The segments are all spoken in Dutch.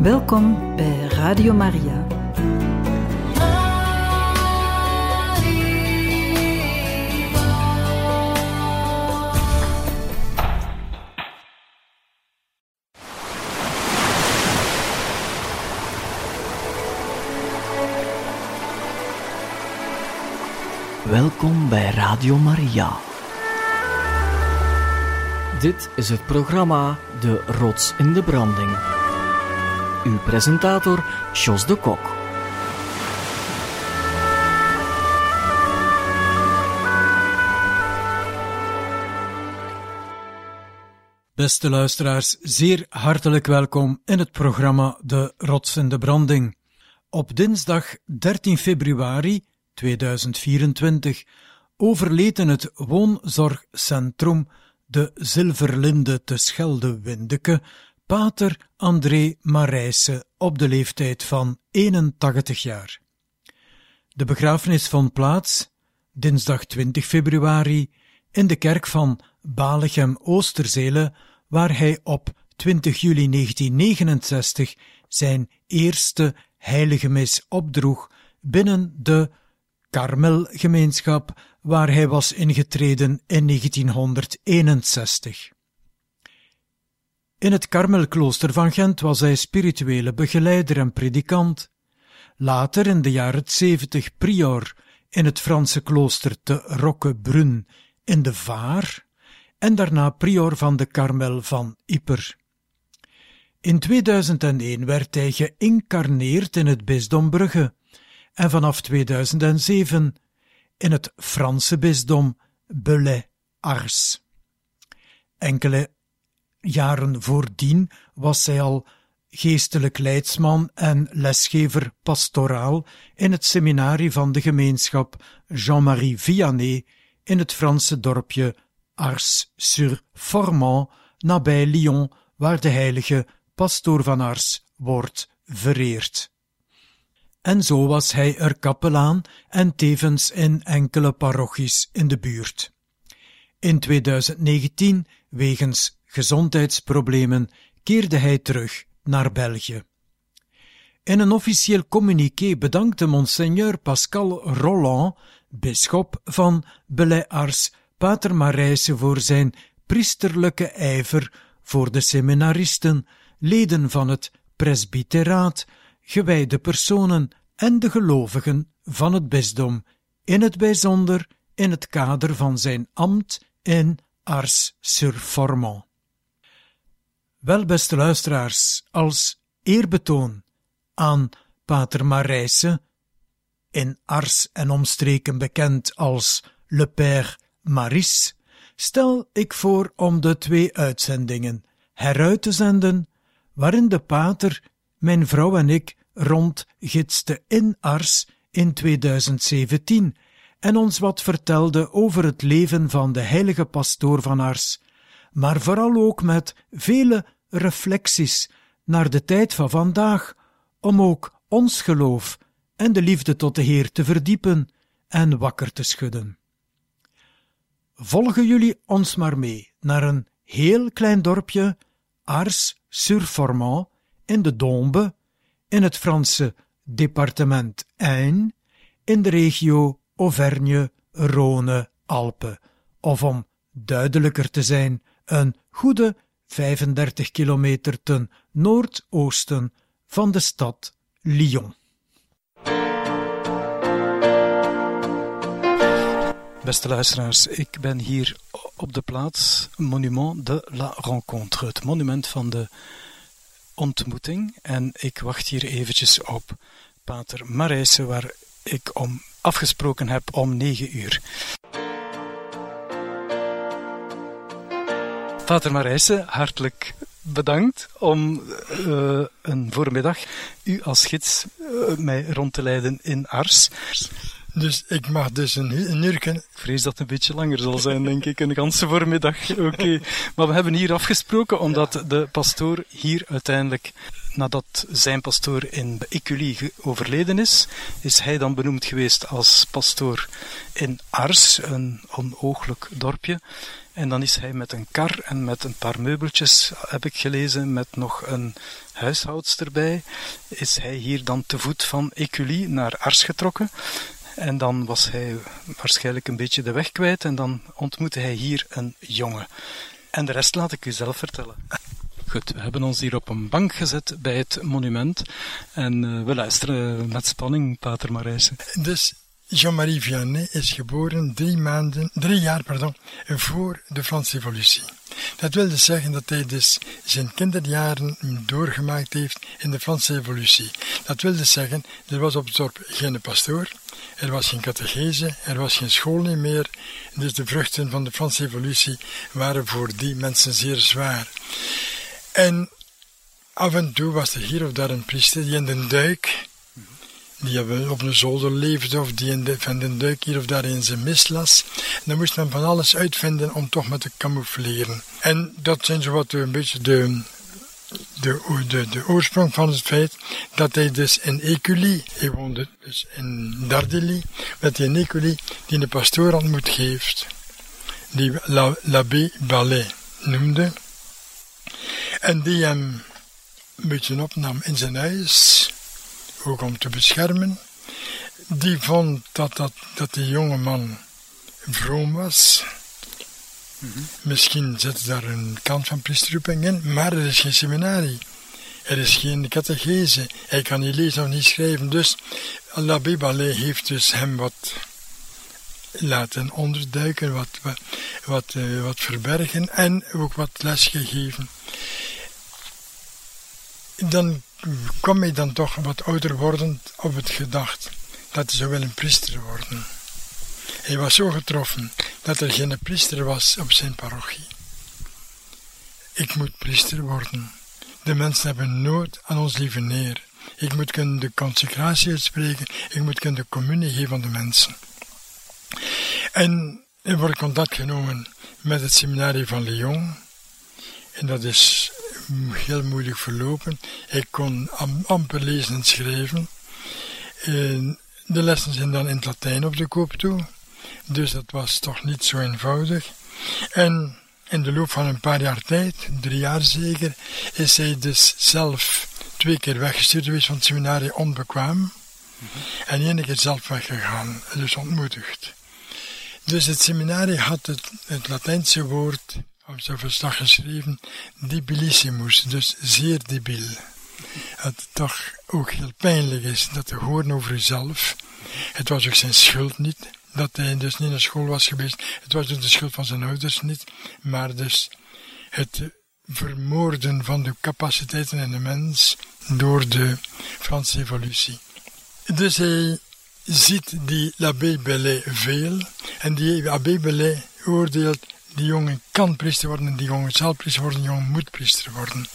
Welkom bij Radio Maria. Welkom bij Radio Maria. Dit is het programma De Rots in de Branding. Presentator Jos de Kok. Beste luisteraars, zeer hartelijk welkom in het programma De Rots in de Branding. Op dinsdag 13 februari 2024 overleed in het woonzorgcentrum de Zilverlinde te Schelde-Windeke pater André Marijse op de leeftijd van 81 jaar. De begrafenis vond plaats dinsdag 20 februari in de kerk van Balegem-Oosterzele, waar hij op 20 juli 1969 zijn eerste heilige mis opdroeg binnen de Karmelgemeenschap, waar hij was ingetreden in 1961. In het Karmelklooster van Gent was hij spirituele begeleider en predikant. Later in de jaren 70 prior in het Franse klooster te Roquebrune in de Vaar en daarna prior van de Karmel van Yper. In 2001 werd hij geïncarneerd in het bisdom Brugge en vanaf 2007 in het Franse bisdom Belay-Ars. Enkele jaren voordien was zij al geestelijk leidsman en lesgever pastoraal in het seminarie van de gemeenschap Jean-Marie Vianney in het Franse dorpje Ars-sur-Formant, nabij Lyon, waar de heilige pastoor van Ars wordt vereerd. En zo was hij er kapelaan en tevens in enkele parochies in de buurt. In 2019, wegens gezondheidsproblemen, keerde hij terug naar België. In een officieel communiqué bedankte monseigneur Pascal Roland, bisschop van Belay-Ars, pater Marijse voor zijn priesterlijke ijver voor de seminaristen, leden van het presbyteraat, gewijde personen en de gelovigen van het bisdom, in het bijzonder in het kader van zijn ambt in Ars-sur-Formant. Wel, beste luisteraars, als eerbetoon aan Pater Marijse, in Ars en omstreken bekend als Le Père Maris, stel ik voor om de twee uitzendingen heruit te zenden, waarin de pater, mijn vrouw en ik rondgidste in Ars in 2017 en ons wat vertelde over het leven van de heilige pastoor van Ars, maar vooral ook met vele reflecties naar de tijd van vandaag, om ook ons geloof en de liefde tot de Heer te verdiepen en wakker te schudden. Volgen jullie ons maar mee naar een heel klein dorpje, Ars-sur-Formant, in de Dombe, in het Franse departement Ain, in de regio Auvergne-Rhône-Alpen, of om duidelijker te zijn, een goede 35 kilometer ten noordoosten van de stad Lyon. Beste luisteraars, ik ben hier op de plaats Monument de la Rencontre, het monument van de ontmoeting. En ik wacht hier eventjes op Pater Marijse, waar ik om afgesproken heb om 9 uur. Pater Marijse, hartelijk bedankt om uh, een voormiddag u als gids uh, mij rond te leiden in Ars. Dus ik mag dus een, een uur kunnen... Ik vrees dat het een beetje langer zal zijn, denk ik, een ganse voormiddag. Oké. Okay. Maar we hebben hier afgesproken, omdat de pastoor hier uiteindelijk, nadat zijn pastoor in Écully overleden is, is hij dan benoemd geweest als pastoor in Ars, een onooglijk dorpje. En dan is hij met een kar en met een paar meubeltjes, heb ik gelezen, met nog een huishoudster bij, is hij hier dan te voet van Écully naar Ars getrokken. En dan was hij waarschijnlijk een beetje de weg kwijt en dan ontmoette hij hier een jongen. En de rest laat ik u zelf vertellen. Goed, we hebben ons hier op een bank gezet bij het monument en uh, we luisteren met spanning, Pater Marijsen. Dus Jean-Marie Vianney is geboren drie maanden, drie jaar pardon, voor de Franse Revolutie. Dat wil dus zeggen dat hij dus zijn kinderjaren doorgemaakt heeft in de Franse Revolutie. Dat wil dus zeggen, er was op het dorp geen pastoor, er was geen catechese, er was geen school meer. Dus de vruchten van de Franse Revolutie waren voor die mensen zeer zwaar. En af en toe was er hier of daar een priester die in de duik, die op een zolder leefde of die in de, van de duik hier of daar in zijn mis las. En dan moest men van alles uitvinden om toch met te camoufleren. En dat zijn zo wat een beetje de, de, de, de oorsprong van het feit dat hij dus in Écully, hij woonde dus in Dardilly, dat hij in Écully die een pastoor ontmoet heeft, die l'abbé Ballet noemde. En die hem een beetje opnam in zijn huis, ook om te beschermen. Die vond dat, dat, dat die jonge man vroom was. Mm. Misschien zit daar een kant van priesterroeping in, maar er is geen seminarie. Er is geen catechese. Hij kan niet lezen of niet schrijven. Dus Ballet heeft dus hem wat laten onderduiken, wat, wat, wat, uh, wat verbergen en ook wat les gegeven. Dan kwam hij dan toch wat ouder wordend op het gedacht dat hij zou willen priester worden. Hij was zo getroffen dat er geen priester was op zijn parochie. Ik moet priester worden. De mensen hebben nood aan ons lieve neer. Ik moet kunnen de consecratie uitspreken. Ik moet kunnen de communie geven aan de mensen. En er wordt contact genomen met het seminarie van Lyon. En dat is heel moeilijk verlopen. Ik kon amper lezen en schrijven. En de lessen zijn dan in het Latijn op de koop toe. Dus dat was toch niet zo eenvoudig. En in de loop van een paar jaar tijd, drie jaar zeker, is hij dus zelf twee keer weggestuurd geweest van het seminarie onbekwaam. Mm -hmm. En één keer zelf weggegaan, dus ontmoedigd. Dus het seminarie had het, het Latijnse woord op zijn verslag geschreven, debilissimus, dus zeer debiel. Het toch ook heel pijnlijk is dat te horen over uzelf. Het was ook zijn schuld niet, dat hij dus niet naar school was geweest. Het was dus de schuld van zijn ouders niet, maar dus het vermoorden van de capaciteiten in de mens door de Franse revolutie. Dus hij ziet die l'abbé Bellet veel en die abbé Bellet oordeelt die jongen kan priester worden, die jongen zal priester worden, die jongen moet priester worden.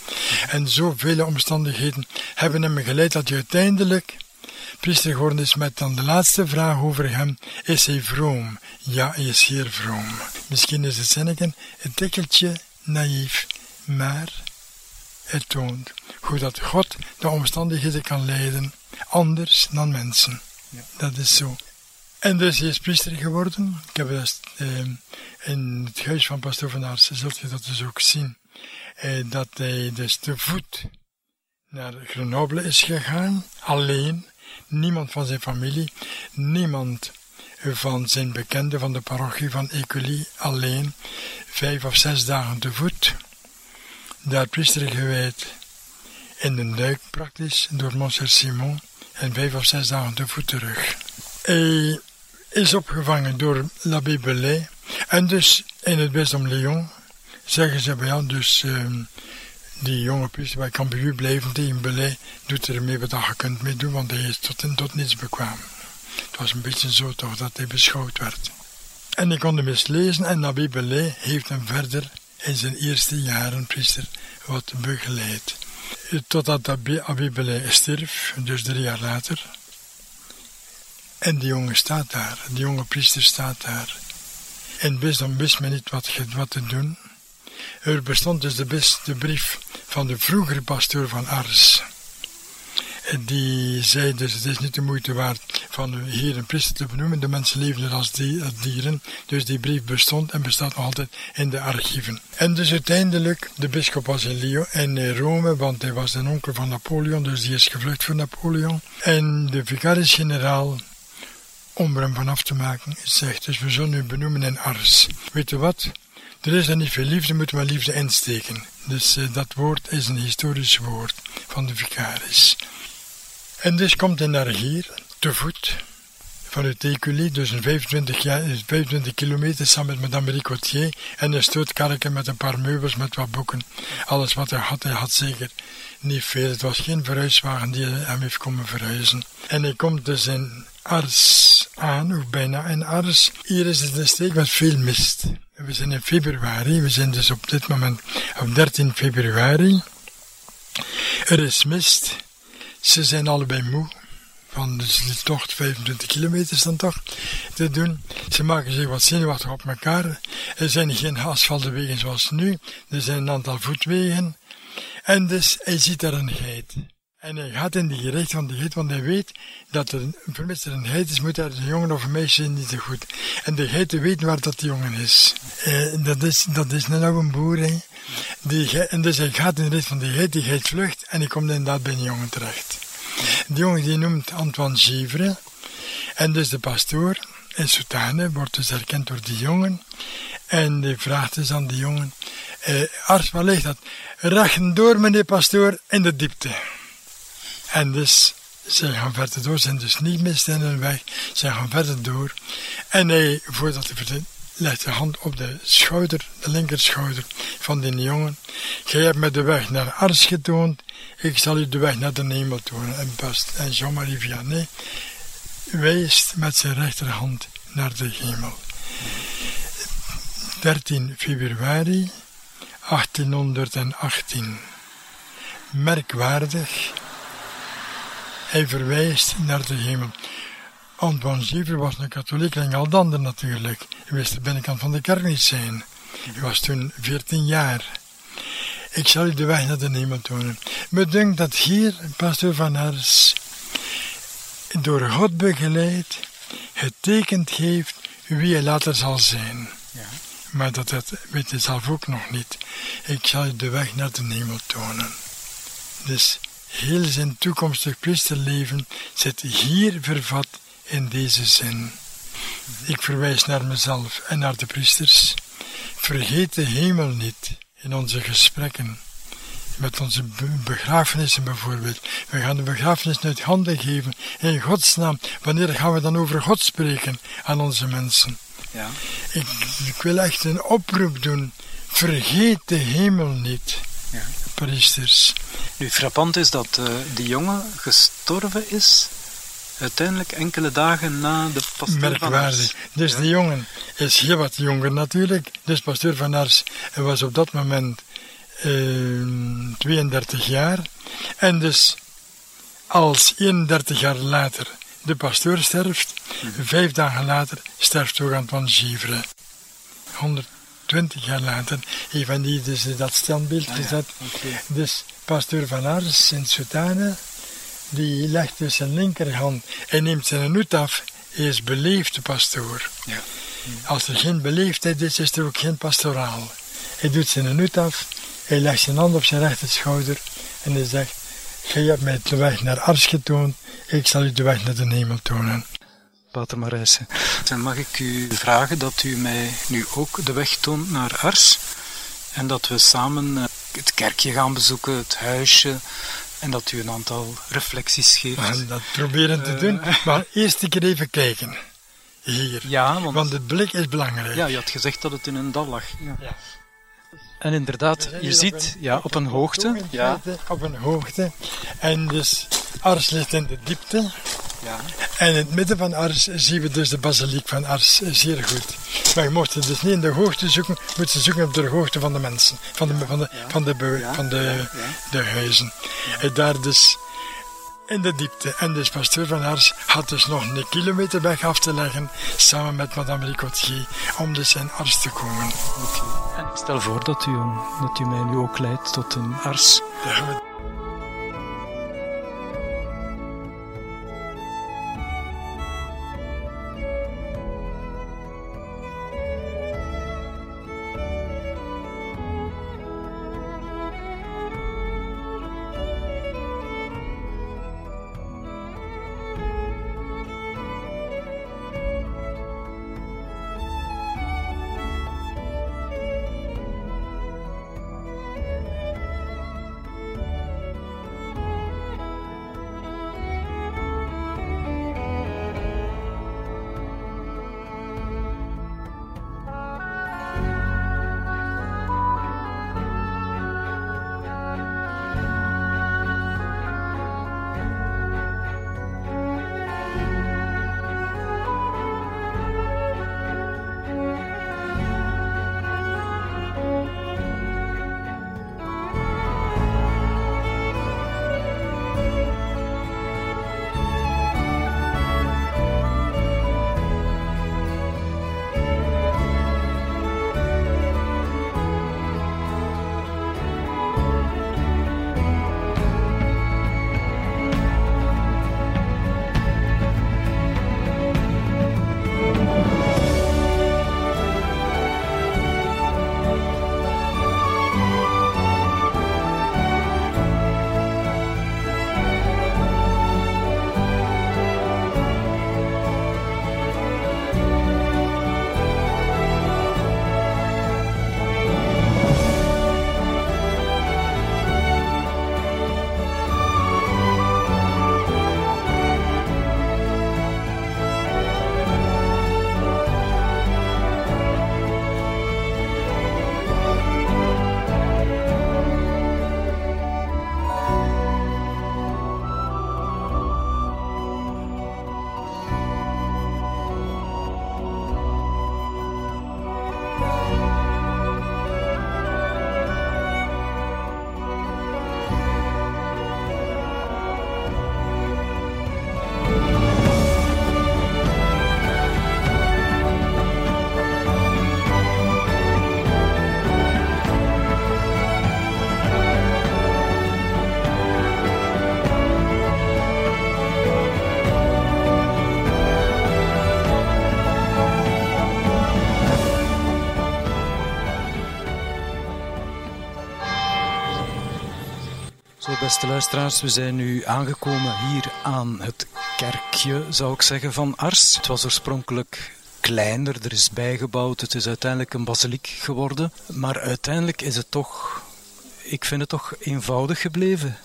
En zoveel omstandigheden hebben hem geleid dat hij uiteindelijk priester geworden is met dan de laatste vraag over hem. Is hij vroom? Ja, hij is zeer vroom. Misschien is het zinnetje een tikkeltje naïef, maar het toont hoe dat God de omstandigheden kan leiden, anders dan mensen. Dat is zo. En dus hij is priester geworden. Ik heb dat eh, in het huis van pastoor van Aarsen, zult je dat dus ook zien. Eh, dat hij dus te voet naar Grenoble is gegaan, alleen, niemand van zijn familie, niemand van zijn bekenden van de parochie van Écully, alleen, vijf of zes dagen te voet, daar priester gewijd in de duik praktisch door Monsieur Simon en vijf of zes dagen te voet terug. Hij is opgevangen door l'abbé Belay en dus in het bisdom Lyon zeggen ze bij ja, dus uh, die jonge priester bij Cambuur blijven tegen Belay doet er mee wat je kunt mee doen, want hij is tot, tot niets bekwaam. Het was een beetje zo toch dat hij beschouwd werd. En ik kon hem eens lezen en l'abbé Belay heeft hem verder in zijn eerste jaren priester wat begeleid. Totdat Abbé Belay stierf, dus drie jaar later. En die jongen staat daar, die jonge priester staat daar. En bisdom wist men niet wat, wat te doen. Er bestond dus de, de brief van de vroegere pastoor van Ars. die zei dus het is niet de moeite waard van hier een priester te benoemen. De mensen er als, dieren. Dus die brief bestond en bestaat nog altijd in de archieven. En dus uiteindelijk, de bischop was in, Lyon, in Rome, want hij was een onkel van Napoleon, dus die is gevlucht voor Napoleon. En de vicaris-generaal om er hem vanaf te maken, zegt dus we zullen u benoemen in Ars. Weet je wat? Er is er niet veel liefde, moeten we liefde insteken. Dus uh, dat woord is een historisch woord van de vicaris. En dus komt hij naar hier, te voet, vanuit Écully, dus een 25, jaar, 25 kilometer samen met madame Ricotier en een stootkarken met een paar meubels met wat boeken. Alles wat hij had, hij had zeker niet veel. Het was geen verhuiswagen die hem heeft komen verhuizen. En hij komt dus in Ars aan, of bijna in Ars. Hier is het een steek met veel mist. We zijn in februari, we zijn dus op dit moment op 13 februari. Er is mist. Ze zijn allebei moe. Van de tocht 25 kilometer dan toch te doen. Ze maken zich wat zenuwachtig op elkaar. Er zijn geen asfaltwegen zoals nu. Er zijn een aantal voetwegen. En dus hij ziet daar een geit. En hij gaat in die gerecht van de geit, want hij weet dat er, vermits er een is, moet er een jongen of een meisje niet zo goed. En de geiten weten waar dat die jongen is. Eh, dat is. Dat is een oude boer, hè. Die, en dus hij gaat in de richting van de geit, die geit vlucht en hij komt inderdaad bij een jongen terecht. Die jongen die noemt Antoine Givre. En dus de pastoor in Soutane wordt dus herkend door die jongen. En die vraagt dus aan die jongen, eh, arts, waar ligt dat? Recht door, meneer pastoor, in de diepte. En dus, zij gaan verder door, zijn dus niet mist in hun weg, zij gaan verder door. En hij, voordat hij vertelt, legt de hand op de schouder, de linkerschouder van die jongen. Gij hebt me de weg naar Ars getoond, ik zal u de weg naar de hemel tonen. En, past, en Jean-Marie Vianney wijst met zijn rechterhand naar de hemel. 13 februari 1818. Merkwaardig hij verwijst naar de hemel. Antoine Giever was een katholiek en al dan natuurlijk. Hij wist de binnenkant van de kerk niet zijn. Hij was toen 14 jaar. Ik zal u de weg naar de hemel tonen. Me denkt dat hier pastoor Van Hers door God begeleid getekend heeft wie hij later zal zijn. Ja. Maar dat, dat weet hij zelf ook nog niet. Ik zal u de weg naar de hemel tonen. Dus Heel zijn toekomstig priesterleven zit hier vervat in deze zin. Ik verwijs naar mezelf en naar de priesters. Vergeet de hemel niet in onze gesprekken. Met onze begrafenissen bijvoorbeeld. We gaan de begrafenis uit handen geven in Gods naam. Wanneer gaan we dan over God spreken aan onze mensen? Ja. Ik, ik wil echt een oproep doen. Vergeet de hemel niet. Ja. Priesters. Nu, frappant is dat uh, die jongen gestorven is uiteindelijk enkele dagen na de pastoor Merkwaardig. Van Dus ja. die jongen is heel wat jonger natuurlijk. Dus pastoor van Ars was op dat moment uh, ehm, 32 jaar. En dus als 31 jaar later de pastoor sterft, mhm. vijf dagen later sterft ook Antoine Givre. 120 jaar later heeft hij die dus dat standbeeld ah, gezet. Ja. Dus pastoor van Ars in Soutane, die legt dus zijn linkerhand en neemt zijn hoed af. Hij is beleefde pastoor. Ja. Als er geen beleefdheid is, is er ook geen pastoraal. Hij doet zijn hoed af, hij legt zijn hand op zijn rechterschouder en hij zegt, gij hebt mij de weg naar Ars getoond, ik zal u de weg naar de hemel tonen. Pater Marijse, mag ik u vragen dat u mij nu ook de weg toont naar Ars en dat we samen eh, het kerkje gaan bezoeken, het huisje. En dat u een aantal reflecties geeft. We gaan dat proberen te doen. Eh. Maar eerst een keer even kijken. Hier. Ja, want, want het blik is belangrijk. Ja, je had gezegd dat het in een dal lag. Ja. ja. En inderdaad, je ziet, ja, op een hoogte. Ja. Op een hoogte. En dus Ars ligt in de diepte. Ja. En in het midden van Ars zien we dus de basiliek van Ars zeer goed. Maar je mocht dus niet in de hoogte zoeken, je moet ze zoeken op de hoogte van de mensen, van de, van de, van de, van de, de huizen. En daar dus in de diepte. En dus pastoor van Ars had dus nog een kilometer weg af te leggen, samen met madame Ricotier, om dus in Ars te komen. Okay. En ik stel voor dat u, dat u mij nu ook leidt tot een Ars. Ja, beste luisteraars, we zijn nu aangekomen hier aan het kerkje, zou ik zeggen, van Ars. Het was oorspronkelijk kleiner, er is bijgebouwd, het is uiteindelijk een basiliek geworden. Maar uiteindelijk is het toch, ik vind het toch eenvoudig gebleven,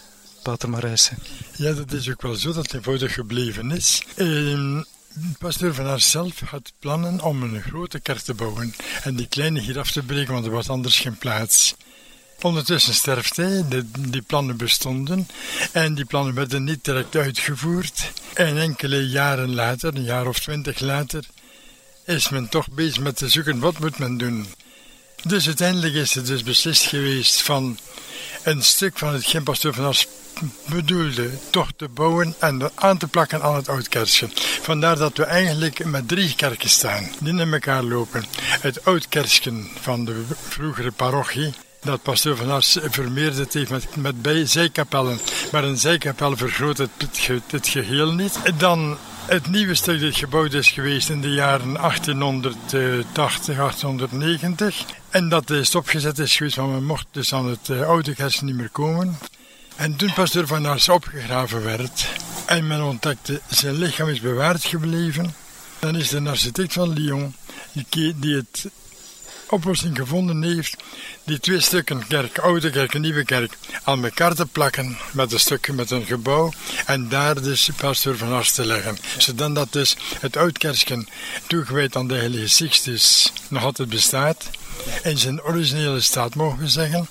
Pater Marijsen. Ja, dat is ook wel zo dat het eenvoudig gebleven is. Pastor van haar zelf had plannen om een grote kerk te bouwen en die kleine hier af te breken, want er was anders geen plaats. Ondertussen sterft hij, die plannen bestonden en die plannen werden niet direct uitgevoerd. En enkele jaren later, een jaar of twintig later, is men toch bezig met te zoeken wat moet men doen. Dus uiteindelijk is het dus beslist geweest van een stuk van het Ars bedoelde toch te bouwen en aan te plakken aan het Oudkerkje. Vandaar dat we eigenlijk met drie kerken staan die in elkaar lopen. Het Oudkerkje van de vroegere parochie, dat pastoor van Ars vermeerderd heeft met, met bij zijkapellen. Maar een zijkapel vergroot het, het geheel niet. Dan het nieuwe stuk dat gebouwd is geweest in de jaren 1880, 1890. En dat stopgezet is geweest, want men mocht dus aan het uh, oude kerk niet meer komen. En toen pastoor van Ars opgegraven werd en men ontdekte zijn lichaam is bewaard gebleven, dan is de architect van Lyon, die het oplossing gevonden heeft die twee stukken kerk, oude kerk en nieuwe kerk, aan elkaar te plakken met een stukje met een gebouw en daar dus pastoor van Ars te leggen. Zodat dat dus het oudkerkje toegewijd aan de heilige Sixtus nog altijd bestaat, in zijn originele staat mogen we zeggen,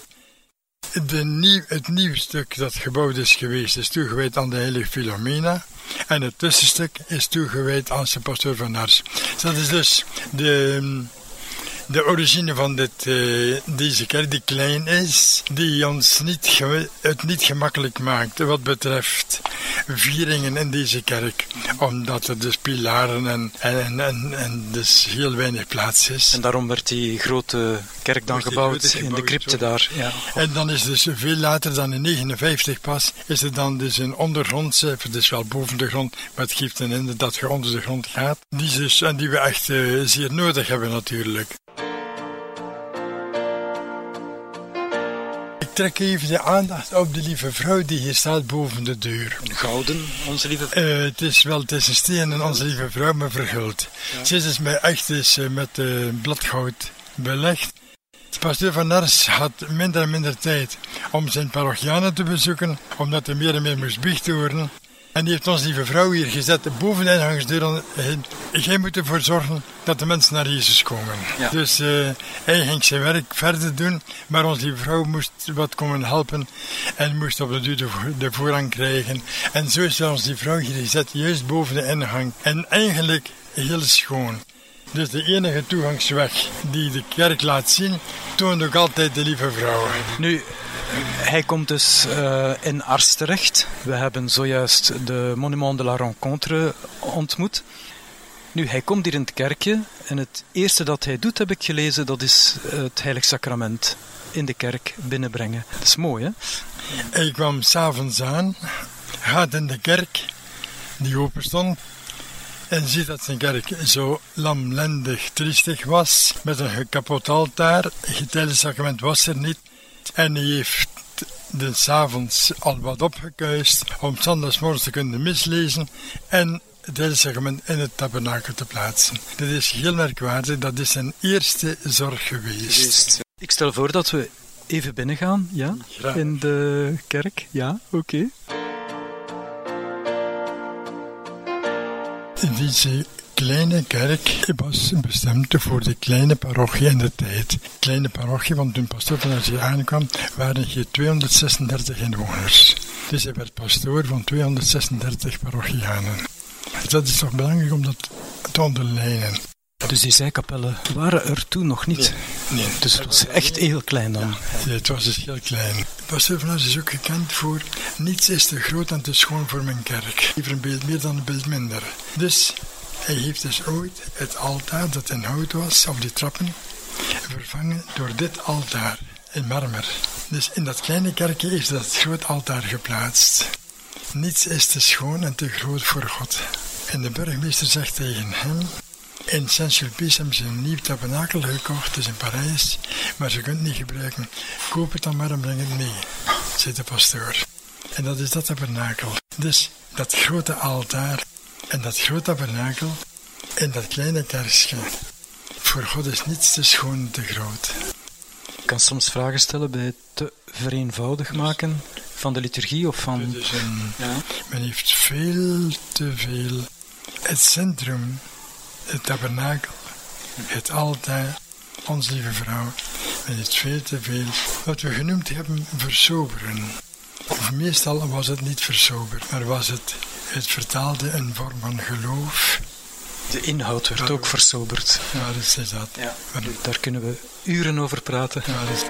de het nieuw stuk dat gebouwd is geweest is toegewijd aan de heilige Philomena. En het tussenstuk is toegewijd aan zijn pastoor van Ars. Dat is dus de, de origine van dit, uh, deze kerk, die klein is, die ons niet het niet gemakkelijk maakt wat betreft vieringen in deze kerk. Omdat er dus pilaren en, en, en, en dus heel weinig plaats is. En daarom werd die grote kerk dan gebouwd, in de crypte daar. Ja. En dan is dus veel later dan in 59 pas, is er dan dus een ondergrondse, dus wel boven de grond, maar het geeft een ende dat je onder de grond gaat. Die dus, en die we echt uh, zeer nodig hebben natuurlijk. Trek even de aandacht op de lieve vrouw die hier staat boven de deur. Gouden, onze lieve vrouw? Uh, het is wel, het is een steen en onze lieve vrouw, maar verguld. Ja. Ze is dus met, echt is, uh, met uh, bladgoud belegd. Pasteur van Nars had minder en minder tijd om zijn parochianen te bezoeken, omdat hij meer en meer moest biechten worden. En die heeft ons lieve vrouw hier gezet boven de ingangsdeur. Jij moet ervoor zorgen dat de mensen naar Jezus komen. Dus uh, hij ging zijn werk verder doen, maar onze lieve vrouw moest wat komen helpen en moest op de duur de, voorrang krijgen. En zo is onze lieve vrouw hier gezet, juist boven de ingang. En eigenlijk heel schoon. Dus de enige toegangsweg die de kerk laat zien, toont ook altijd de lieve vrouw. Nu, hij komt dus uh, in Ars terecht. We hebben zojuist de Monument de la Rencontre ontmoet. Nu, hij komt hier in het kerkje en het eerste dat hij doet, heb ik gelezen, dat is het Heilig Sacrament in de kerk binnenbrengen. Dat is mooi, hè? Hij kwam s'avonds aan, gaat in de kerk die open stond en ziet dat zijn kerk zo lamlendig, triestig was, met een kapot altaar. Het sacrament was er niet. En hij heeft de avonds al wat opgekuist om zondagsmorgen te kunnen mislezen en hele segment in het tabernakel te plaatsen. Dit is heel merkwaardig, dat is zijn eerste zorg geweest. Ik stel voor dat we even binnengaan, ja? In de kerk, ja, oké. Okay. Deze kleine kerk was bestemd voor de kleine parochie in de tijd. Kleine parochie, want toen pastoor van Azië aankwam, waren hier 236 inwoners. Dus hij werd pastoor van 236 parochianen. Dat is toch belangrijk om dat te onderlijnen. Dus die zijkapellen waren er toen nog niet? Nee. Dus het was echt heel klein dan? Ja, het was dus heel klein. Van is ook gekend voor niets is te groot en te schoon voor mijn kerk. Liever een beeld meer dan een beeld minder. Dus hij heeft dus ooit het altaar dat in hout was, op die trappen, vervangen door dit altaar in marmer. Dus in dat kleine kerkje is dat groot altaar geplaatst. Niets is te schoon en te groot voor God. En de burgemeester zegt tegen hem, in Saint-Sulpice hebben ze een nieuw tabernakel gekocht, dus in Parijs, maar ze kunnen het niet gebruiken. Koop het dan maar en breng het mee, zei de pastoor. En dat is dat tabernakel. Dus dat grote altaar en dat grote tabernakel en dat kleine kerstje. Voor God is niets te schoon te groot. Ik kan soms vragen stellen bij het te vereenvoudig maken van de liturgie of van... Dus een, ja. Men heeft veel te veel het centrum, het tabernakel, het altaar, onze lieve vrouw. Men heeft veel te veel wat we genoemd hebben versoberen. Meestal was het niet versoberd, maar was het, het vertaalde een vorm van geloof. De inhoud werd ook versoberd. Ja, dat is dat. Ja. Daar kunnen we uren over praten. Ja, dat is...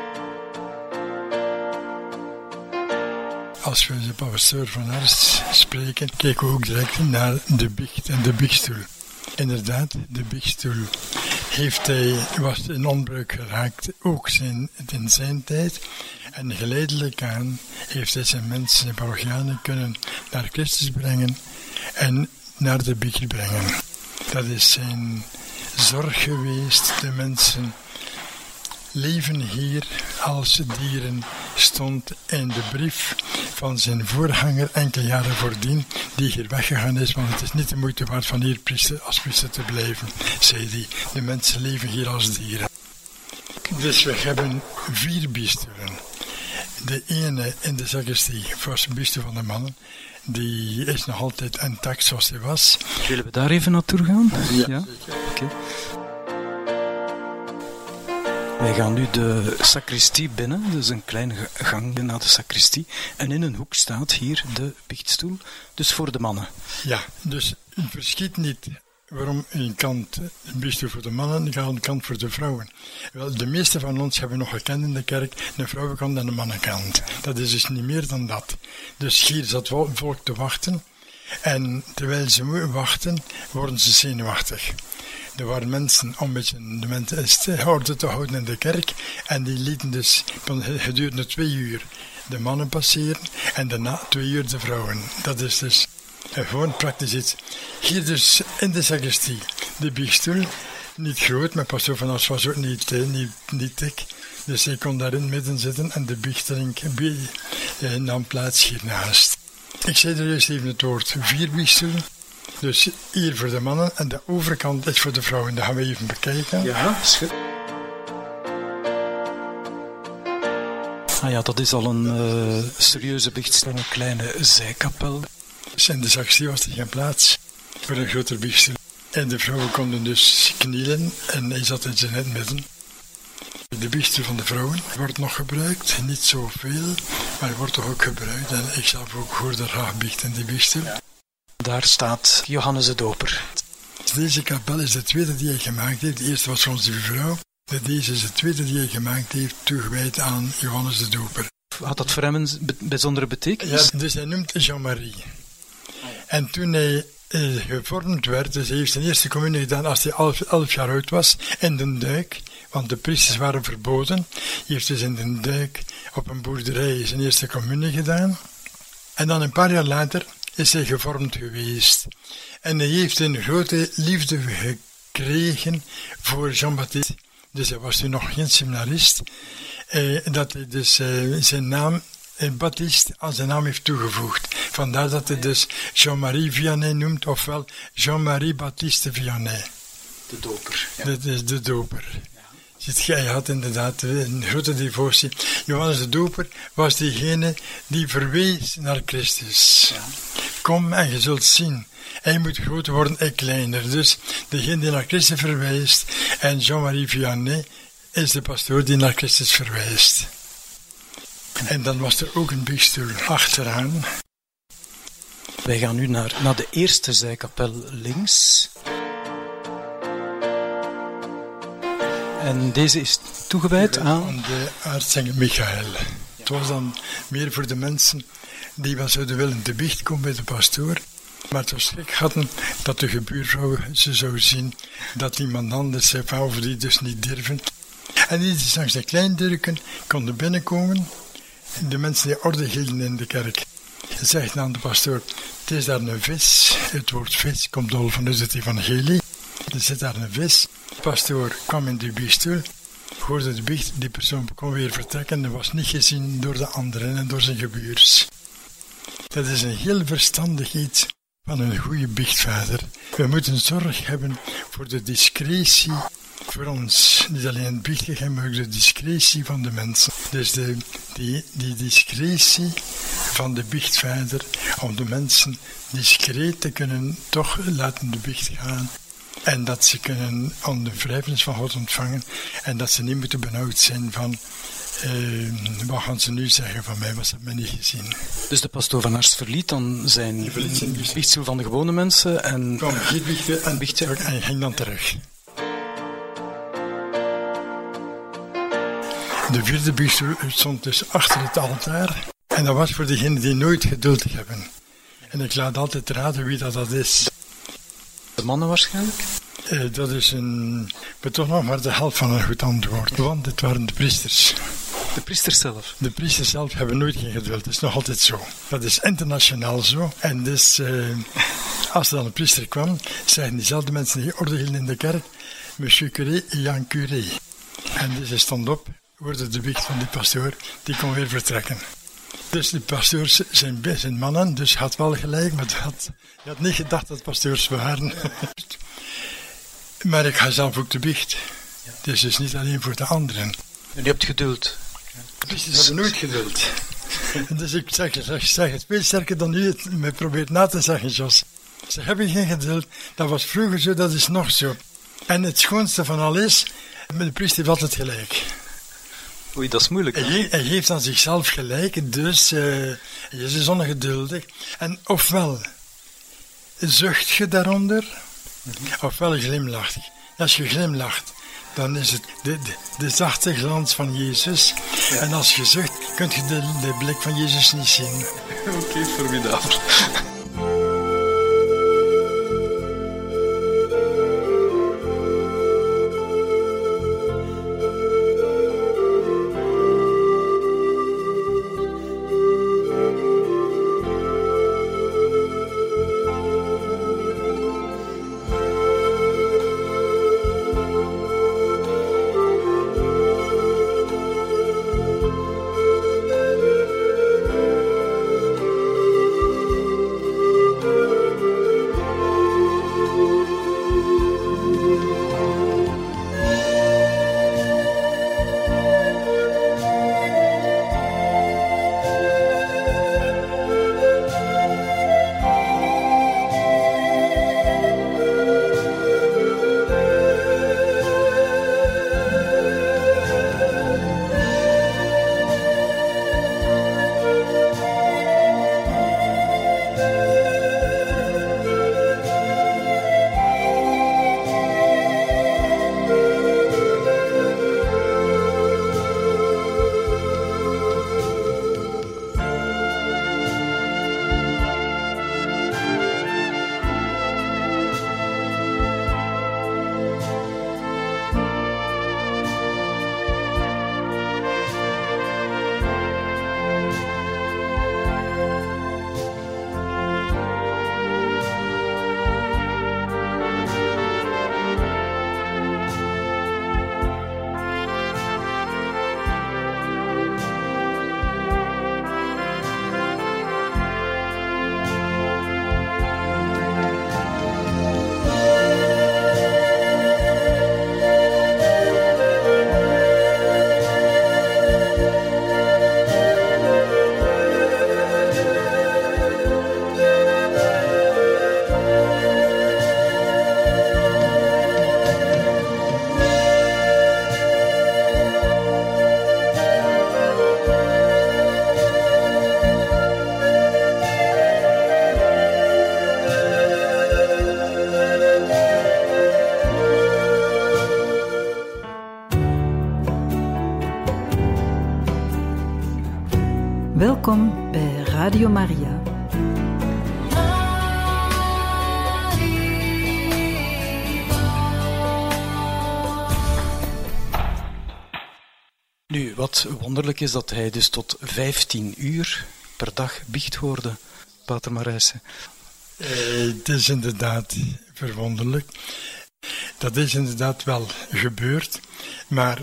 Als we de pastoor van Arst spreken, kijken we ook direct naar de biecht en de biechtstoel. Inderdaad, de biechtstoel heeft hij, was in onbruik geraakt, ook zijn, in zijn tijd. En geleidelijk aan heeft hij zijn mensen, zijn parochianen kunnen naar Christus brengen en naar de biecht brengen. Dat is zijn zorg geweest, de mensen leven hier als dieren, stond in de brief van zijn voorganger enkele jaren voordien, die hier weggegaan is, want het is niet de moeite waard van hier priester, als priester te blijven, zei hij. De mensen leven hier als dieren. Dus we hebben vier biesturen. De ene in de sacristie was een biestuur van de mannen. Die is nog altijd intact zoals hij was. Willen we daar even naartoe gaan? Ja, ja? oké. Wij gaan nu de sacristie binnen, dus een kleine gang naar de sacristie. En in een hoek staat hier de biechtstoel, dus voor de mannen. Ja, dus verschiet niet waarom een kant een biechtstoel voor de mannen en een kant voor de vrouwen. Wel, de meeste van ons hebben nog gekend in de kerk een vrouwenkant en een mannenkant. Dat is dus niet meer dan dat. Dus hier zat volk te wachten. En terwijl ze wachten, worden ze zenuwachtig. Er waren mensen om beetje de mensen orde te houden in de kerk. En die lieten dus gedurende twee uur de mannen passeren en daarna twee uur de vrouwen. Dat is dus gewoon praktisch iets. Hier dus in de sacristie, de biechtstoel. Niet groot, maar pastoor van As was ook niet, niet, niet dik. Dus hij kon daarin midden zitten en de biechtering nam plaats hiernaast. Ik zei er eerst even het woord vier biechtstoelen. Dus hier voor de mannen en de overkant is voor de vrouwen. Dat gaan we even bekijken. Ja, schut. Ah ja, dat is al een uh, serieuze biechtstoel, een kleine zijkapel. Dus in de sacristie was er geen plaats voor een grotere biechtstoel. En de vrouwen konden dus knielen en hij zat in zijn midden. De biechtstoel van de vrouwen wordt nog gebruikt, niet zoveel, maar wordt toch ook gebruikt. En ik zelf ook hoorde graag biechten die biechtstoel. Ja. Daar staat Johannes de Doper. Deze kapel is de tweede die hij gemaakt heeft. De eerste was onze vrouw. Deze is de tweede die hij gemaakt heeft, toegewijd aan Johannes de Doper. Had dat voor hem een bijzondere betekenis? Ja, dus hij noemt Jean-Marie. En toen hij eh, gevormd werd, dus hij heeft zijn eerste communie gedaan als hij elf, jaar oud was, in de duik, want de priesters waren verboden. Hij heeft dus in de duik op een boerderij zijn eerste communie gedaan. En dan een paar jaar later is hij gevormd geweest. En hij heeft een grote liefde gekregen voor Jean-Baptiste. Dus hij was nu nog geen seminarist. Eh, dat hij dus eh, zijn naam eh, Baptiste aan zijn naam heeft toegevoegd. Vandaar dat hij dus Jean-Marie Vianney noemt, ofwel Jean-Marie Baptiste Vianney. De doper. Ja. Dat is de doper. Hij had inderdaad een grote devotie. Johannes de Doper was diegene die verwees naar Christus. Kom en je zult zien. Hij moet groter worden en kleiner. Dus degene die naar Christus verwijst. En Jean-Marie Vianney is de pastoor die naar Christus verwijst. En dan was er ook een biechtstoel achteraan. Wij gaan nu naar, naar de eerste zijkapel links. En deze is toegewijd aan... Aan de aartsengel Michael. Het was dan meer voor de mensen die wel zouden willen te biecht komen bij de pastoor. Maar het was schrik hadden dat de gebuurvrouw ze zou zien dat iemand anders zei of die dus niet durven. En die langs de kleindurken konden binnenkomen. De mensen die orde hielden in de kerk. Zegt aan de pastoor, het is daar een vis. Het woord vis komt al vanuit het evangelie. Er zit daar een vis. De pastoor kwam in de biechtstoel, hoorde de biecht, die persoon kon weer vertrekken en was niet gezien door de anderen en door zijn gebuurs. Dat is een heel verstandig iets van een goede biechtvader. We moeten zorg hebben voor de discretie voor ons. Niet alleen het biechten, maar ook de discretie van de mensen. Dus de, die, die discretie van de biechtvader om de mensen discreet te kunnen toch laten de biecht gaan. En dat ze kunnen om de vrijheid van God ontvangen. En dat ze niet moeten benauwd zijn van uh, wat gaan ze nu zeggen van mij, was dat mij niet gezien. Dus de pastoor van Ars verliet dan zijn, biechtstoel van de gewone mensen en... Kwam biechten en, biechten. en ging dan terug. De vierde biechtstoel stond dus achter het altaar. En dat was voor degenen die nooit geduld hebben. En ik laat altijd raden wie dat, dat is. De mannen waarschijnlijk? Uh, dat is een, maar toch nog maar de helft van een goed antwoord. Want het waren de priesters. De priesters zelf? De priesters zelf hebben nooit geen geduld. Dat is nog altijd zo. Dat is internationaal zo. En dus, uh, als er dan een priester kwam, zeiden diezelfde mensen die orde hielden in de kerk, Monsieur Curé, Jan Curé. En dus hij stond op, hoorde de wicht van die pastoor, die kon weer vertrekken. Dus de pastoors zijn, zijn mannen, dus had wel gelijk, maar had, je had niet gedacht dat pastoors waren. maar ik ga zelf ook de biecht. Dus het is niet alleen voor de anderen. En je hebt geduld. Ze hebben nooit geduld. dus ik zeg, zeg, zeg het veel sterker dan u het me probeert na te zeggen, Jos. Ze hebben geen geduld. Dat was vroeger zo, dat is nog zo. En het schoonste van alles, de priester heeft altijd gelijk. Oei, dat is moeilijk. Hij, hij, geeft aan zichzelf gelijk, dus uh, hij is ongeduldig. En ofwel zucht je daaronder, mm -hmm. ofwel glimlacht je. Als je glimlacht, dan is het de, de, de zachte glans van Jezus. Ja. En als je zucht, kun je de, de blik van Jezus niet zien. Oké, okay, formidabel. Is dat hij dus tot 15 uur per dag biecht hoorde, Pater Marijse. Uh, het is inderdaad verwonderlijk. Dat is inderdaad wel gebeurd, maar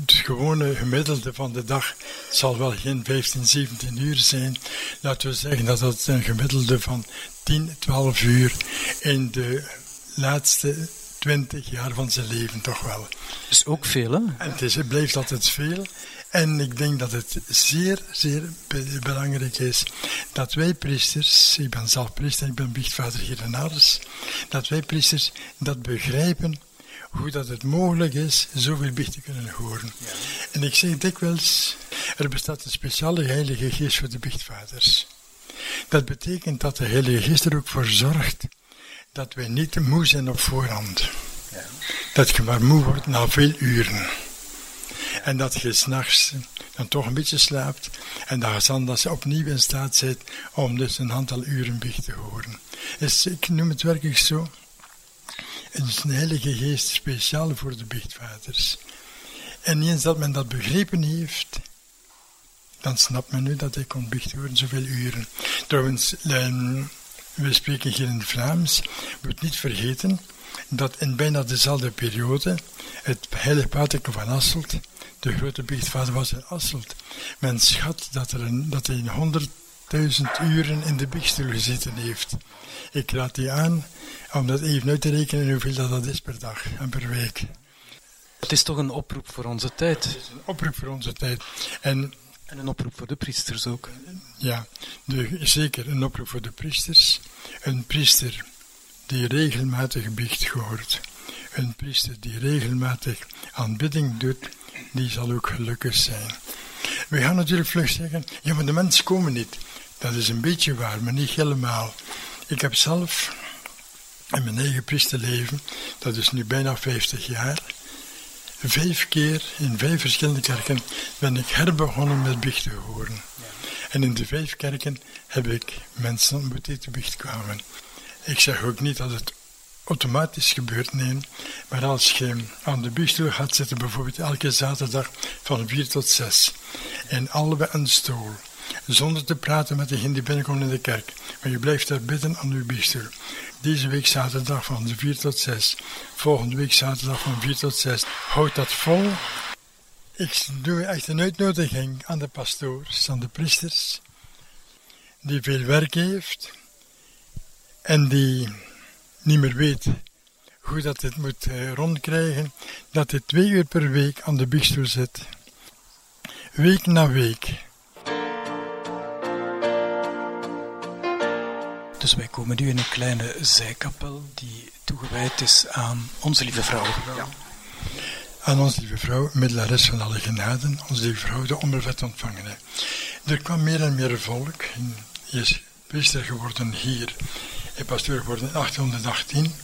het gewone gemiddelde van de dag zal wel geen 15, 17 uur zijn. Laten we zeggen dat het een gemiddelde van 10, 12 uur in de laatste 20 jaar van zijn leven toch wel. Dat is ook veel, hè? En het, is, het blijft altijd veel. En ik denk dat het zeer, zeer belangrijk is dat wij priesters, ik ben zelf priester, ik ben biechtvader hier in Ars, dat wij priesters dat begrijpen hoe dat het mogelijk is zoveel biecht te kunnen horen. En ik zeg dikwijls, er bestaat een speciale heilige geest voor de biechtvaders. Dat betekent dat de heilige geest er ook voor zorgt dat wij niet moe zijn op voorhand. Ja. Dat je maar moe wordt na veel uren. En dat je s'nachts dan toch een beetje slaapt. En dat ze opnieuw in staat zit om dus een aantal uren biecht te horen. Dus ik noem het werkelijk zo. Een heilige geest speciaal voor de biechtvaders. En eens dat men dat begrepen heeft, dan snapt men nu dat hij kon biecht horen zoveel uren. Trouwens, ehm, we spreken hier in het Vlaams, moet niet vergeten dat in bijna dezelfde periode het heilige Patrick van Asselt, de grote biechtvader was in Asselt. Men schat dat, er een, dat hij 100.000 uren in de biechtstoel gezeten heeft. Ik raad die aan om dat even uit te rekenen hoeveel dat, dat is per dag en per week. Het is toch een oproep voor onze tijd? Het is een oproep voor onze tijd. En, en een oproep voor de priesters ook. Ja, de, zeker een oproep voor de priesters. Een priester die regelmatig biecht hoort. Een priester die regelmatig aanbidding doet, die zal ook gelukkig zijn. We gaan natuurlijk vlug zeggen, ja maar de mensen komen niet. Dat is een beetje waar, maar niet helemaal. Ik heb zelf in mijn eigen priesterleven, dat is nu bijna 50 jaar, vijf keer in vijf verschillende kerken ben ik herbegonnen met biechten horen. En in de vijf kerken heb ik mensen ontmoet die te biecht kwamen. Ik zeg ook niet dat het automatisch gebeurt, nee. Maar als je aan de biechtstoel gaat zitten, bijvoorbeeld elke zaterdag van 4 tot 6, en allebei een stoel, zonder te praten met degene die binnenkomt in de kerk, maar je blijft daar bidden aan uw biechtstoel. Deze week zaterdag van 4 tot 6, volgende week zaterdag van 4 tot 6. Houd dat vol. Ik doe echt een uitnodiging aan de pastoors, aan de priesters, die veel werk heeft en die niet meer weet hoe dat het moet eh, rondkrijgen, dat hij twee uur per week aan de biechtstoel zit. Week na week. Dus wij komen nu in een kleine zijkapel die toegewijd is aan Onze Lieve Vrouw. Ja. Aan Onze Lieve Vrouw, middelares van alle genaden, Onze Lieve Vrouw, de ondervet ontvangene. Er kwam meer en meer volk. Je is priester geworden hier en pastoor geworden in 1818.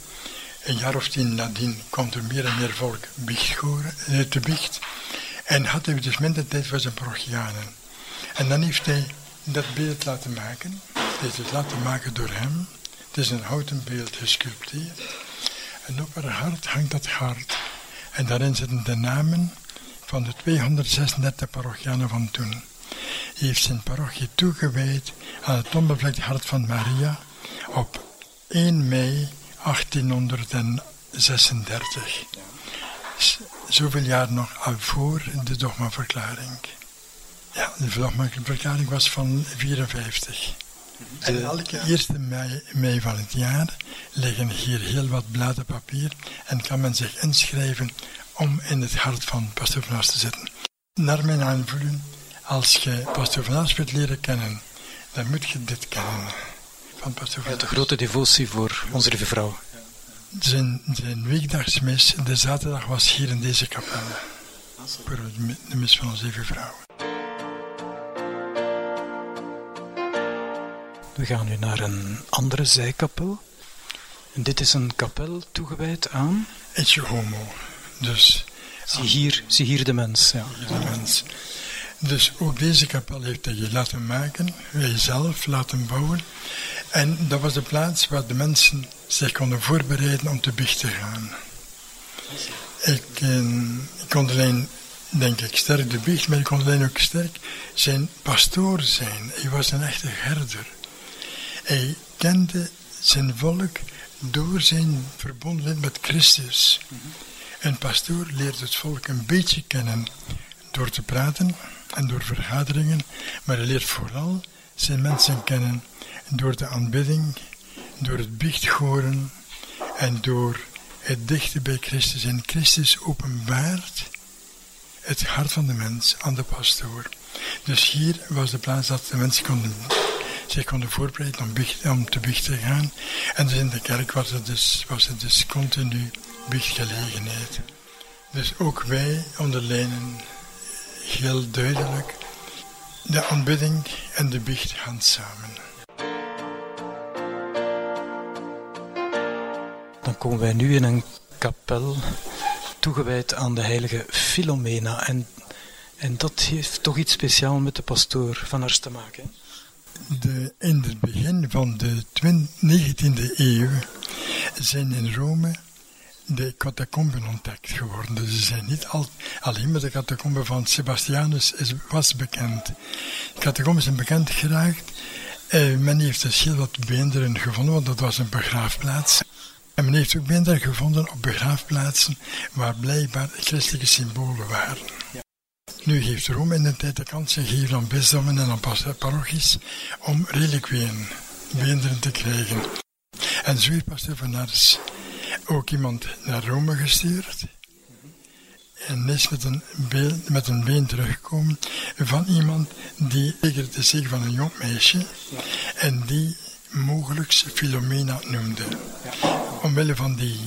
Een jaar of tien nadien kwam er meer en meer volk eh, te biecht. En had hij dus minder tijd voor zijn parochianen. En dan heeft hij dat beeld laten maken. Het is laten maken door hem. Het is een houten beeld gesculpteerd. En op haar hart hangt dat hart. En daarin zitten de namen van de 236 parochianen van toen. Hij heeft zijn parochie toegewijd aan het onbevlekte hart van Maria op 1 mei 1836. Zoveel jaar nog voor de dogmaverklaring. Ja, de dogmaverklaring was van 54. En elke eerste mei, mei, van het jaar liggen hier heel wat bladen papier en kan men zich inschrijven om in het hart van Pastor te zitten. Naar mijn aanvoelen, als je Pastor wilt leren kennen, dan moet je dit kennen van de grote devotie voor onze lieve vrouw. Zijn, zijn weekdagsmis, de zaterdag was hier in deze kapel. Voor de mis van onze lieve vrouw. We gaan nu naar een andere zijkapel. En dit is een kapel toegewijd aan... Etje homo. Dus... Zie hier, zie hier de mens. Ja. de mens. Dus ook deze kapel heeft hij laten maken, wij zelf laten bouwen. En dat was de plaats waar de mensen zich konden voorbereiden om te biechten te gaan. Ik, eh, ik kon alleen, denk ik, sterk de biecht, maar ik kon alleen ook sterk zijn pastoor zijn. Hij was een echte herder. Hij kende zijn volk door zijn verbondenheid met Christus. Een pastoor leert het volk een beetje kennen door te praten en door vergaderingen, maar hij leert vooral zijn mensen kennen door de aanbidding, door het biechtgoren en door het dichten bij Christus. En Christus openbaart het hart van de mens aan de pastoor. Dus hier was de plaats dat de mensen konden, zich konden voorbereiden om, te biechten te gaan. En dus in de kerk was het dus, was het dus continu biechtgelegenheid. Dus ook wij onderlijnen heel duidelijk de aanbidding en de biecht gaan samen. Dan komen wij nu in een kapel toegewijd aan de heilige Philomena. En, en dat heeft toch iets speciaals met de pastoor van Ars te maken. De, in het begin van de 19e eeuw zijn in Rome de catacomben ontdekt geworden. Dus ze zijn niet al, alleen maar de catacomben van Sebastianus is, was bekend. De catacomben zijn bekend geraakt. Eh, men heeft dus heel wat beenderen gevonden, want dat was een begraafplaats. En men heeft ook beenderen gevonden op begraafplaatsen waar blijkbaar christelijke symbolen waren. Nu heeft Rome in de tijd de kans gegeven aan bisdommen en aan parochies om reliquieën, beenderen te krijgen. En zo heeft Van ook iemand naar Rome gestuurd. En is met een, been, met een been teruggekomen van iemand die, zeker te zeggen van een jong meisje, en die mogelijk Philomena noemde. Omwille van die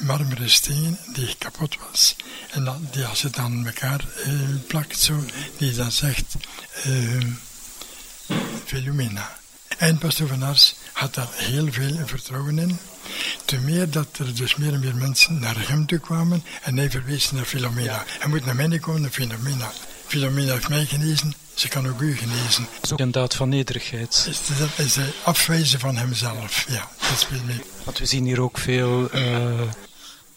marmeren steen die kapot was. En dat, die als het aan elkaar uh, plakt zo, die dan zegt uh, Philomena. En pastoor Van had daar heel veel vertrouwen in. Te meer dat er dus meer en meer mensen naar hem toe kwamen en hij verwees naar Philomena. Hij moet naar mij komen, naar Philomena. Philomena heeft mij genezen, ze kan ook u genezen. Zo een daad van nederigheid. Is, dat is afwijzen van hemzelf, ja, dat speelt mee. Want we zien hier ook veel uh,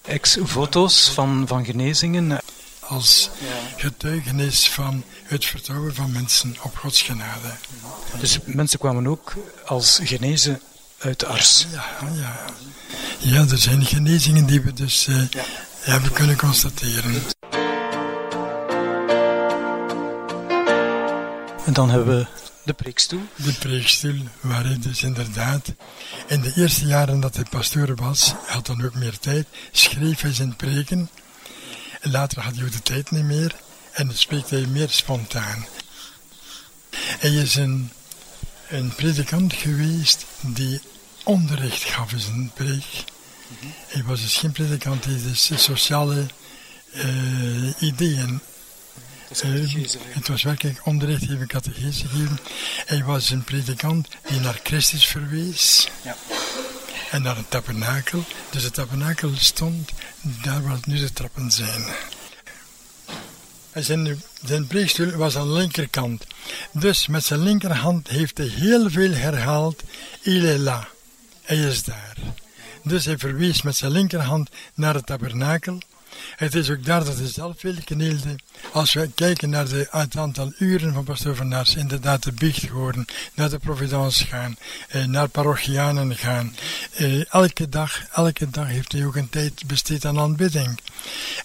ex-foto's van, van genezingen. Als getuigenis van het vertrouwen van mensen op Gods genade. Dus mensen kwamen ook als genezen uit Ars. Ja, ja. ja, er zijn genezingen die we dus uh, ja. hebben kunnen constateren. En dan hebben we de preekstoel. De preekstoel, waarin dus inderdaad in de eerste jaren dat hij pastoor was, had dan ook meer tijd, schreef hij zijn preken. En later had hij de tijd niet meer en dan spreekt hij meer spontaan. Hij is een een predikant geweest die onderricht gaf in zijn preek. Hij was dus geen predikant die dus sociale uh, ideeën. Het was werkelijk onderricht geven, catechese geven. Hij was een predikant die naar Christus verwees. Ja. En naar een tabernakel. Dus het tabernakel stond daar waar nu de trappen zijn. Zijn, zijn preekstoel was aan de linkerkant. Dus met zijn linkerhand heeft hij heel veel herhaald. Il est là. Hij is daar. Dus hij verwees met zijn linkerhand naar het tabernakel. Het is ook daar dat veel knielde. Als we kijken naar de, het aantal uren van pastoor Van Nars, inderdaad de biecht horen, naar de providence gaan, eh, naar parochianen gaan. Eh, elke dag, elke dag heeft hij ook een tijd besteed aan aanbidding.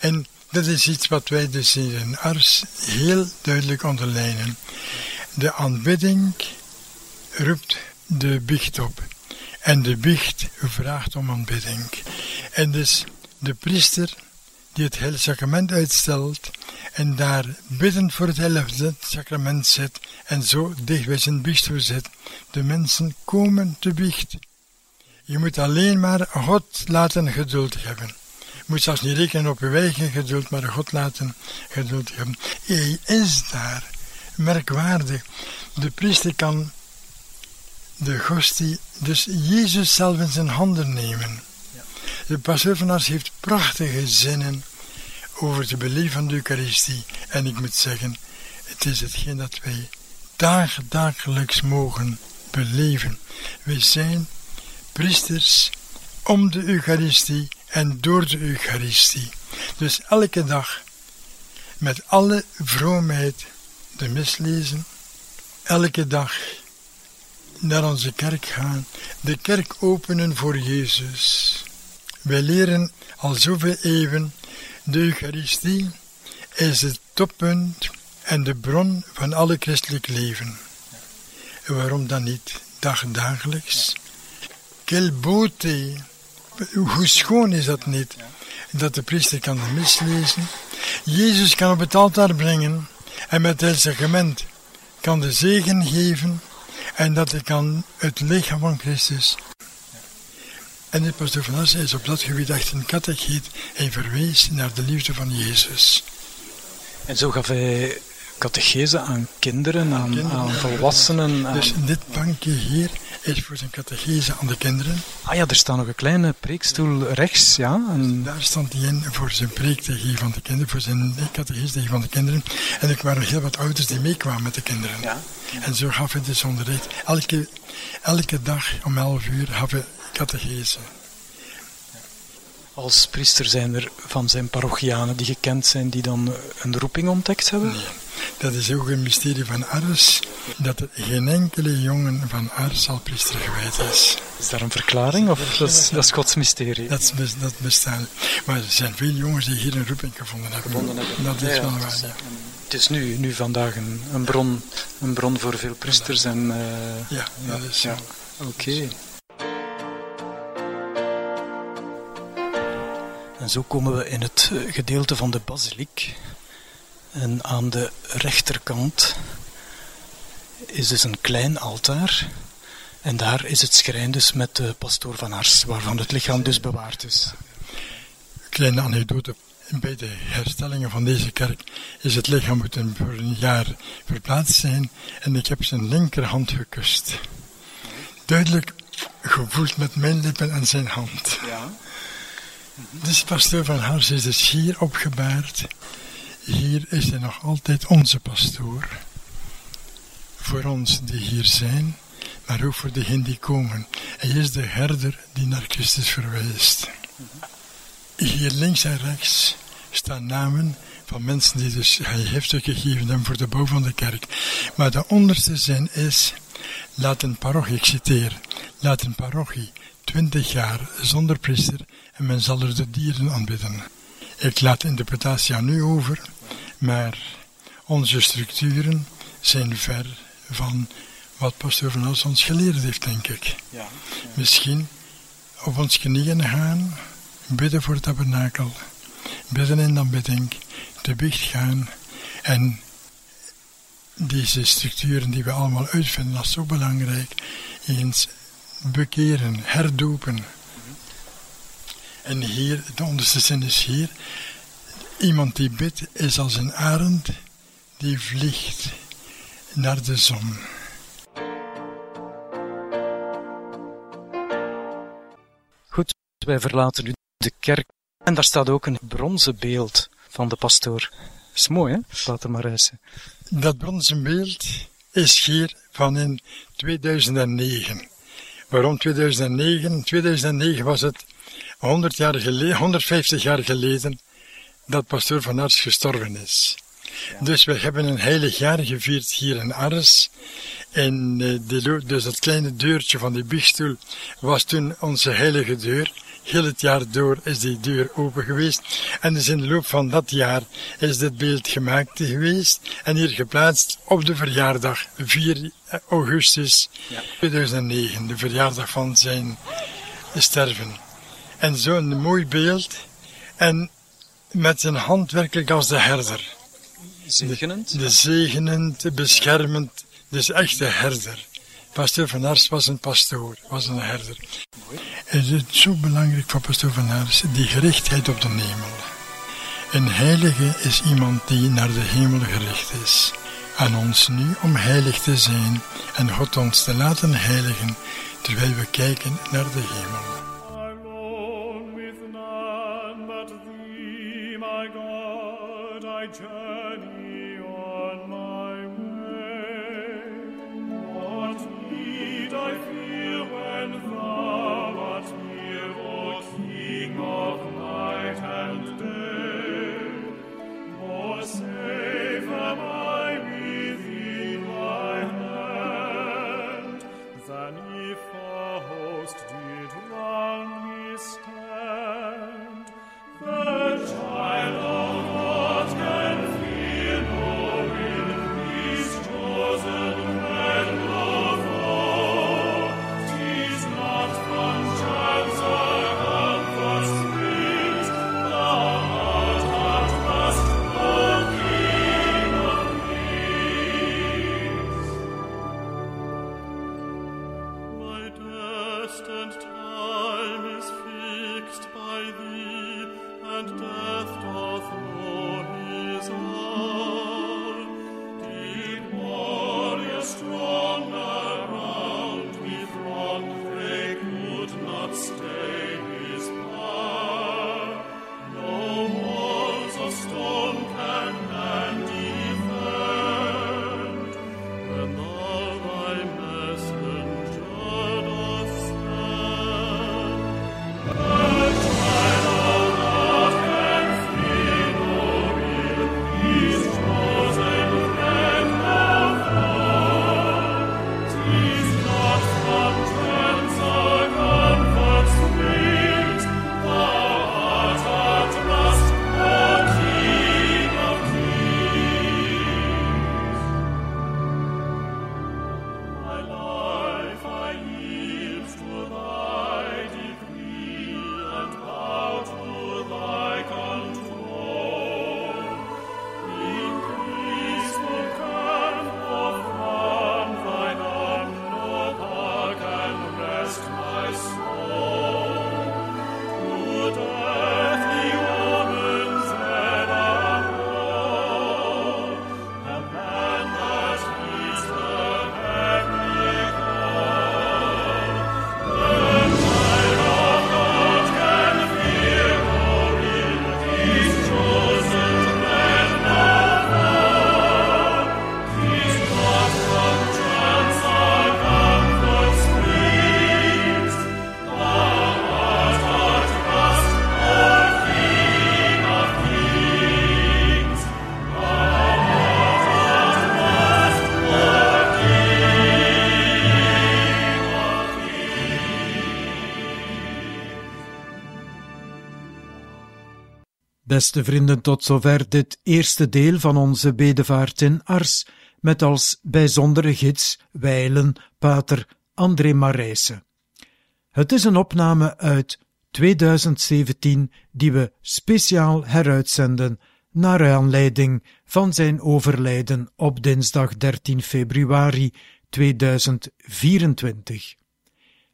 En dat is iets wat wij dus in Ars heel duidelijk onderlijnen. De aanbidding roept de biecht op. En de biecht vraagt om aanbidding. En dus de priester die het hele sacrament uitstelt en daar biddend voor het hele sacrament zit en zo dicht bij zijn biechtstoel zit. De mensen komen te biecht. Je moet alleen maar God laten geduld hebben moet zelfs niet rekenen op uw eigen geduld, maar God laten geduld hebben. Hij is daar. Merkwaardig. De priester kan de gostie, dus Jezus zelf in zijn handen nemen. De pastoor van Ars heeft prachtige zinnen over de beleven van de Eucharistie. En ik moet zeggen, het is hetgeen dat wij dag, dagelijks mogen beleven. Wij zijn priesters om de Eucharistie en door de Eucharistie. Dus elke dag met alle vroomheid de mis lezen, elke dag naar onze kerk gaan, de kerk openen voor Jezus. Wij leren al zoveel eeuwen De Eucharistie is het toppunt en de bron van alle christelijk leven. En waarom dan niet dagdagelijks? Quelle beauté! Hoe schoon is dat niet? Dat de priester kan de mis lezen. Jezus kan op het altaar brengen en met het sacrament kan de zegen geven en dat hij kan het lichaam van Christus. En de pastoor van Assen is op dat gebied echt een catechiet. Hij verwees naar de liefde van Jezus. En zo gaf hij catechese aan kinderen, aan, kinderen. aan volwassenen. aan- Dus dit bankje hier is voor zijn catechese aan de kinderen. Ah ja, er staat nog een kleine preekstoel rechts, ja. En, Daar stond hij in voor zijn preek te geven van de kinderen, voor zijn catechese te geven van de kinderen. En er waren heel wat ouders die meekwamen met de kinderen. Ja. En zo gaf hij dus onderricht. Elke, elke dag om 11 uur gaf hij catechese. als priester zijn er van zijn parochianen die gekend zijn, die dan een roeping ontdekt hebben. Nee, dat is ook een mysterie van Ars, dat er geen enkele jongen van Ars al priester gewijd is. Is daar een verklaring of dat is, dat is Gods mysterie? Dat, is dat bestaat. Maar er zijn veel jongens die hier een roeping gevonden hebben. Dat is Ja, wel waar, ja. eh, Het is nu, nu vandaag een, een, bron, een bron voor veel priesters. En, eh, Ja, dat is ja. Oké. En zo komen we in het eh, gedeelte van de basiliek. En aan de rechterkant is dus een klein altaar. En daar is het schrijn dus met de pastoor van Ars, waarvan het lichaam dus bewaard is. Kleine anekdote. Bij de herstellingen van deze kerk is het lichaam moeten voor een jaar verplaatst zijn en ik heb zijn linkerhand gekust. Duidelijk gevoeld met mijn lippen en zijn hand. Ja. Dus pastoor van Hars is dus hier opgebaard. Hier is hij nog altijd onze pastoor. Voor ons die hier zijn, maar ook voor degenen die komen. Hij is de herder die naar Christus verwijst. Hier links en rechts staan namen van mensen die dus hij heeft gegeven hebben voor de bouw van de kerk. Maar de onderste zin is, laat een parochie, ik citeer, laat een parochie twintig jaar zonder priester en men zal er de dieren aanbidden. Ik laat de interpretatie aan u over, maar onze structuren zijn ver van wat pastoor van Als ons geleerd heeft, denk ik. Ja. Misschien op ons knieën gaan, bidden voor het tabernakel, bidden in de aanbidding, te biecht gaan en deze structuren die we allemaal uitvinden als zo belangrijk, eens bekeren, herdopen. En hier, de onderste zin is hier, iemand die bidt is als een arend die vliegt naar de zon. Goed, wij verlaten nu de kerk. En daar staat ook een bronzen beeld van de pastoor. is mooi, hè? Pater Marijsen. Dat bronzen beeld is hier van in 2009. Waarom 2009? 2009 was het 100 jaar geleden, 150 jaar geleden dat pastoor van Ars gestorven is. Dus we hebben een heilig jaar gevierd hier in Ars. En eh, de, dus dat kleine deurtje van die biechtstoel was toen onze heilige deur. Heel het jaar door is die deur open geweest. En dus in de loop van dat jaar is dit beeld gemaakt geweest. En hier geplaatst op de verjaardag 4 augustus 2009. De verjaardag van zijn sterven. En zo'n mooi beeld. En met zijn hand werkelijk als de herder. Zegenend. De zegenend, beschermend, dus echt de herder. Pastoor van Ars was een pastoor, was een herder. Het is zo belangrijk voor pastoor van Ars, die gerichtheid op de hemel. Een heilige is iemand die naar de hemel gericht is. Aan ons nu om heilig te zijn en God ons te laten heiligen, terwijl we kijken naar de hemel. Alone Beste vrienden, tot zover dit eerste deel van onze bedevaart in Ars, met als bijzondere gids wijlen pater André Marijse. Het is een opname uit 2017 die we speciaal heruitzenden naar aanleiding van zijn overlijden op dinsdag 13 februari 2024.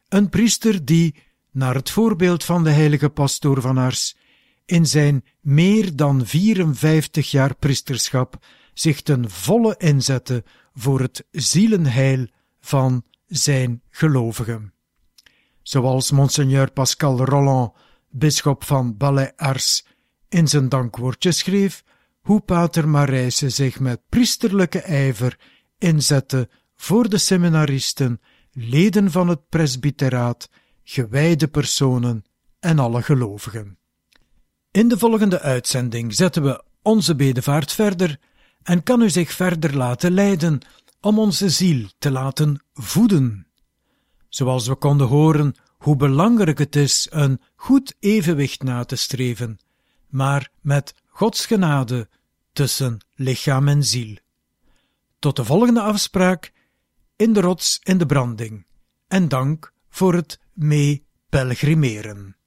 Een priester die, naar het voorbeeld van de heilige pastoor van Ars, in zijn meer dan 54 jaar priesterschap zich ten volle inzette voor het zielenheil van zijn gelovigen. Zoals Monseigneur Pascal Roland, bisschop van Balais-Ars, in zijn dankwoordje schreef, hoe Pater Marijse zich met priesterlijke ijver inzette voor de seminaristen, leden van het presbyteraat, gewijde personen en alle gelovigen. In de volgende uitzending zetten we onze bedevaart verder en kan u zich verder laten leiden om onze ziel te laten voeden. Zoals we konden horen hoe belangrijk het is een goed evenwicht na te streven, maar met Gods genade tussen lichaam en ziel. Tot de volgende afspraak in de rots in de branding en dank voor het mee pelgrimeren.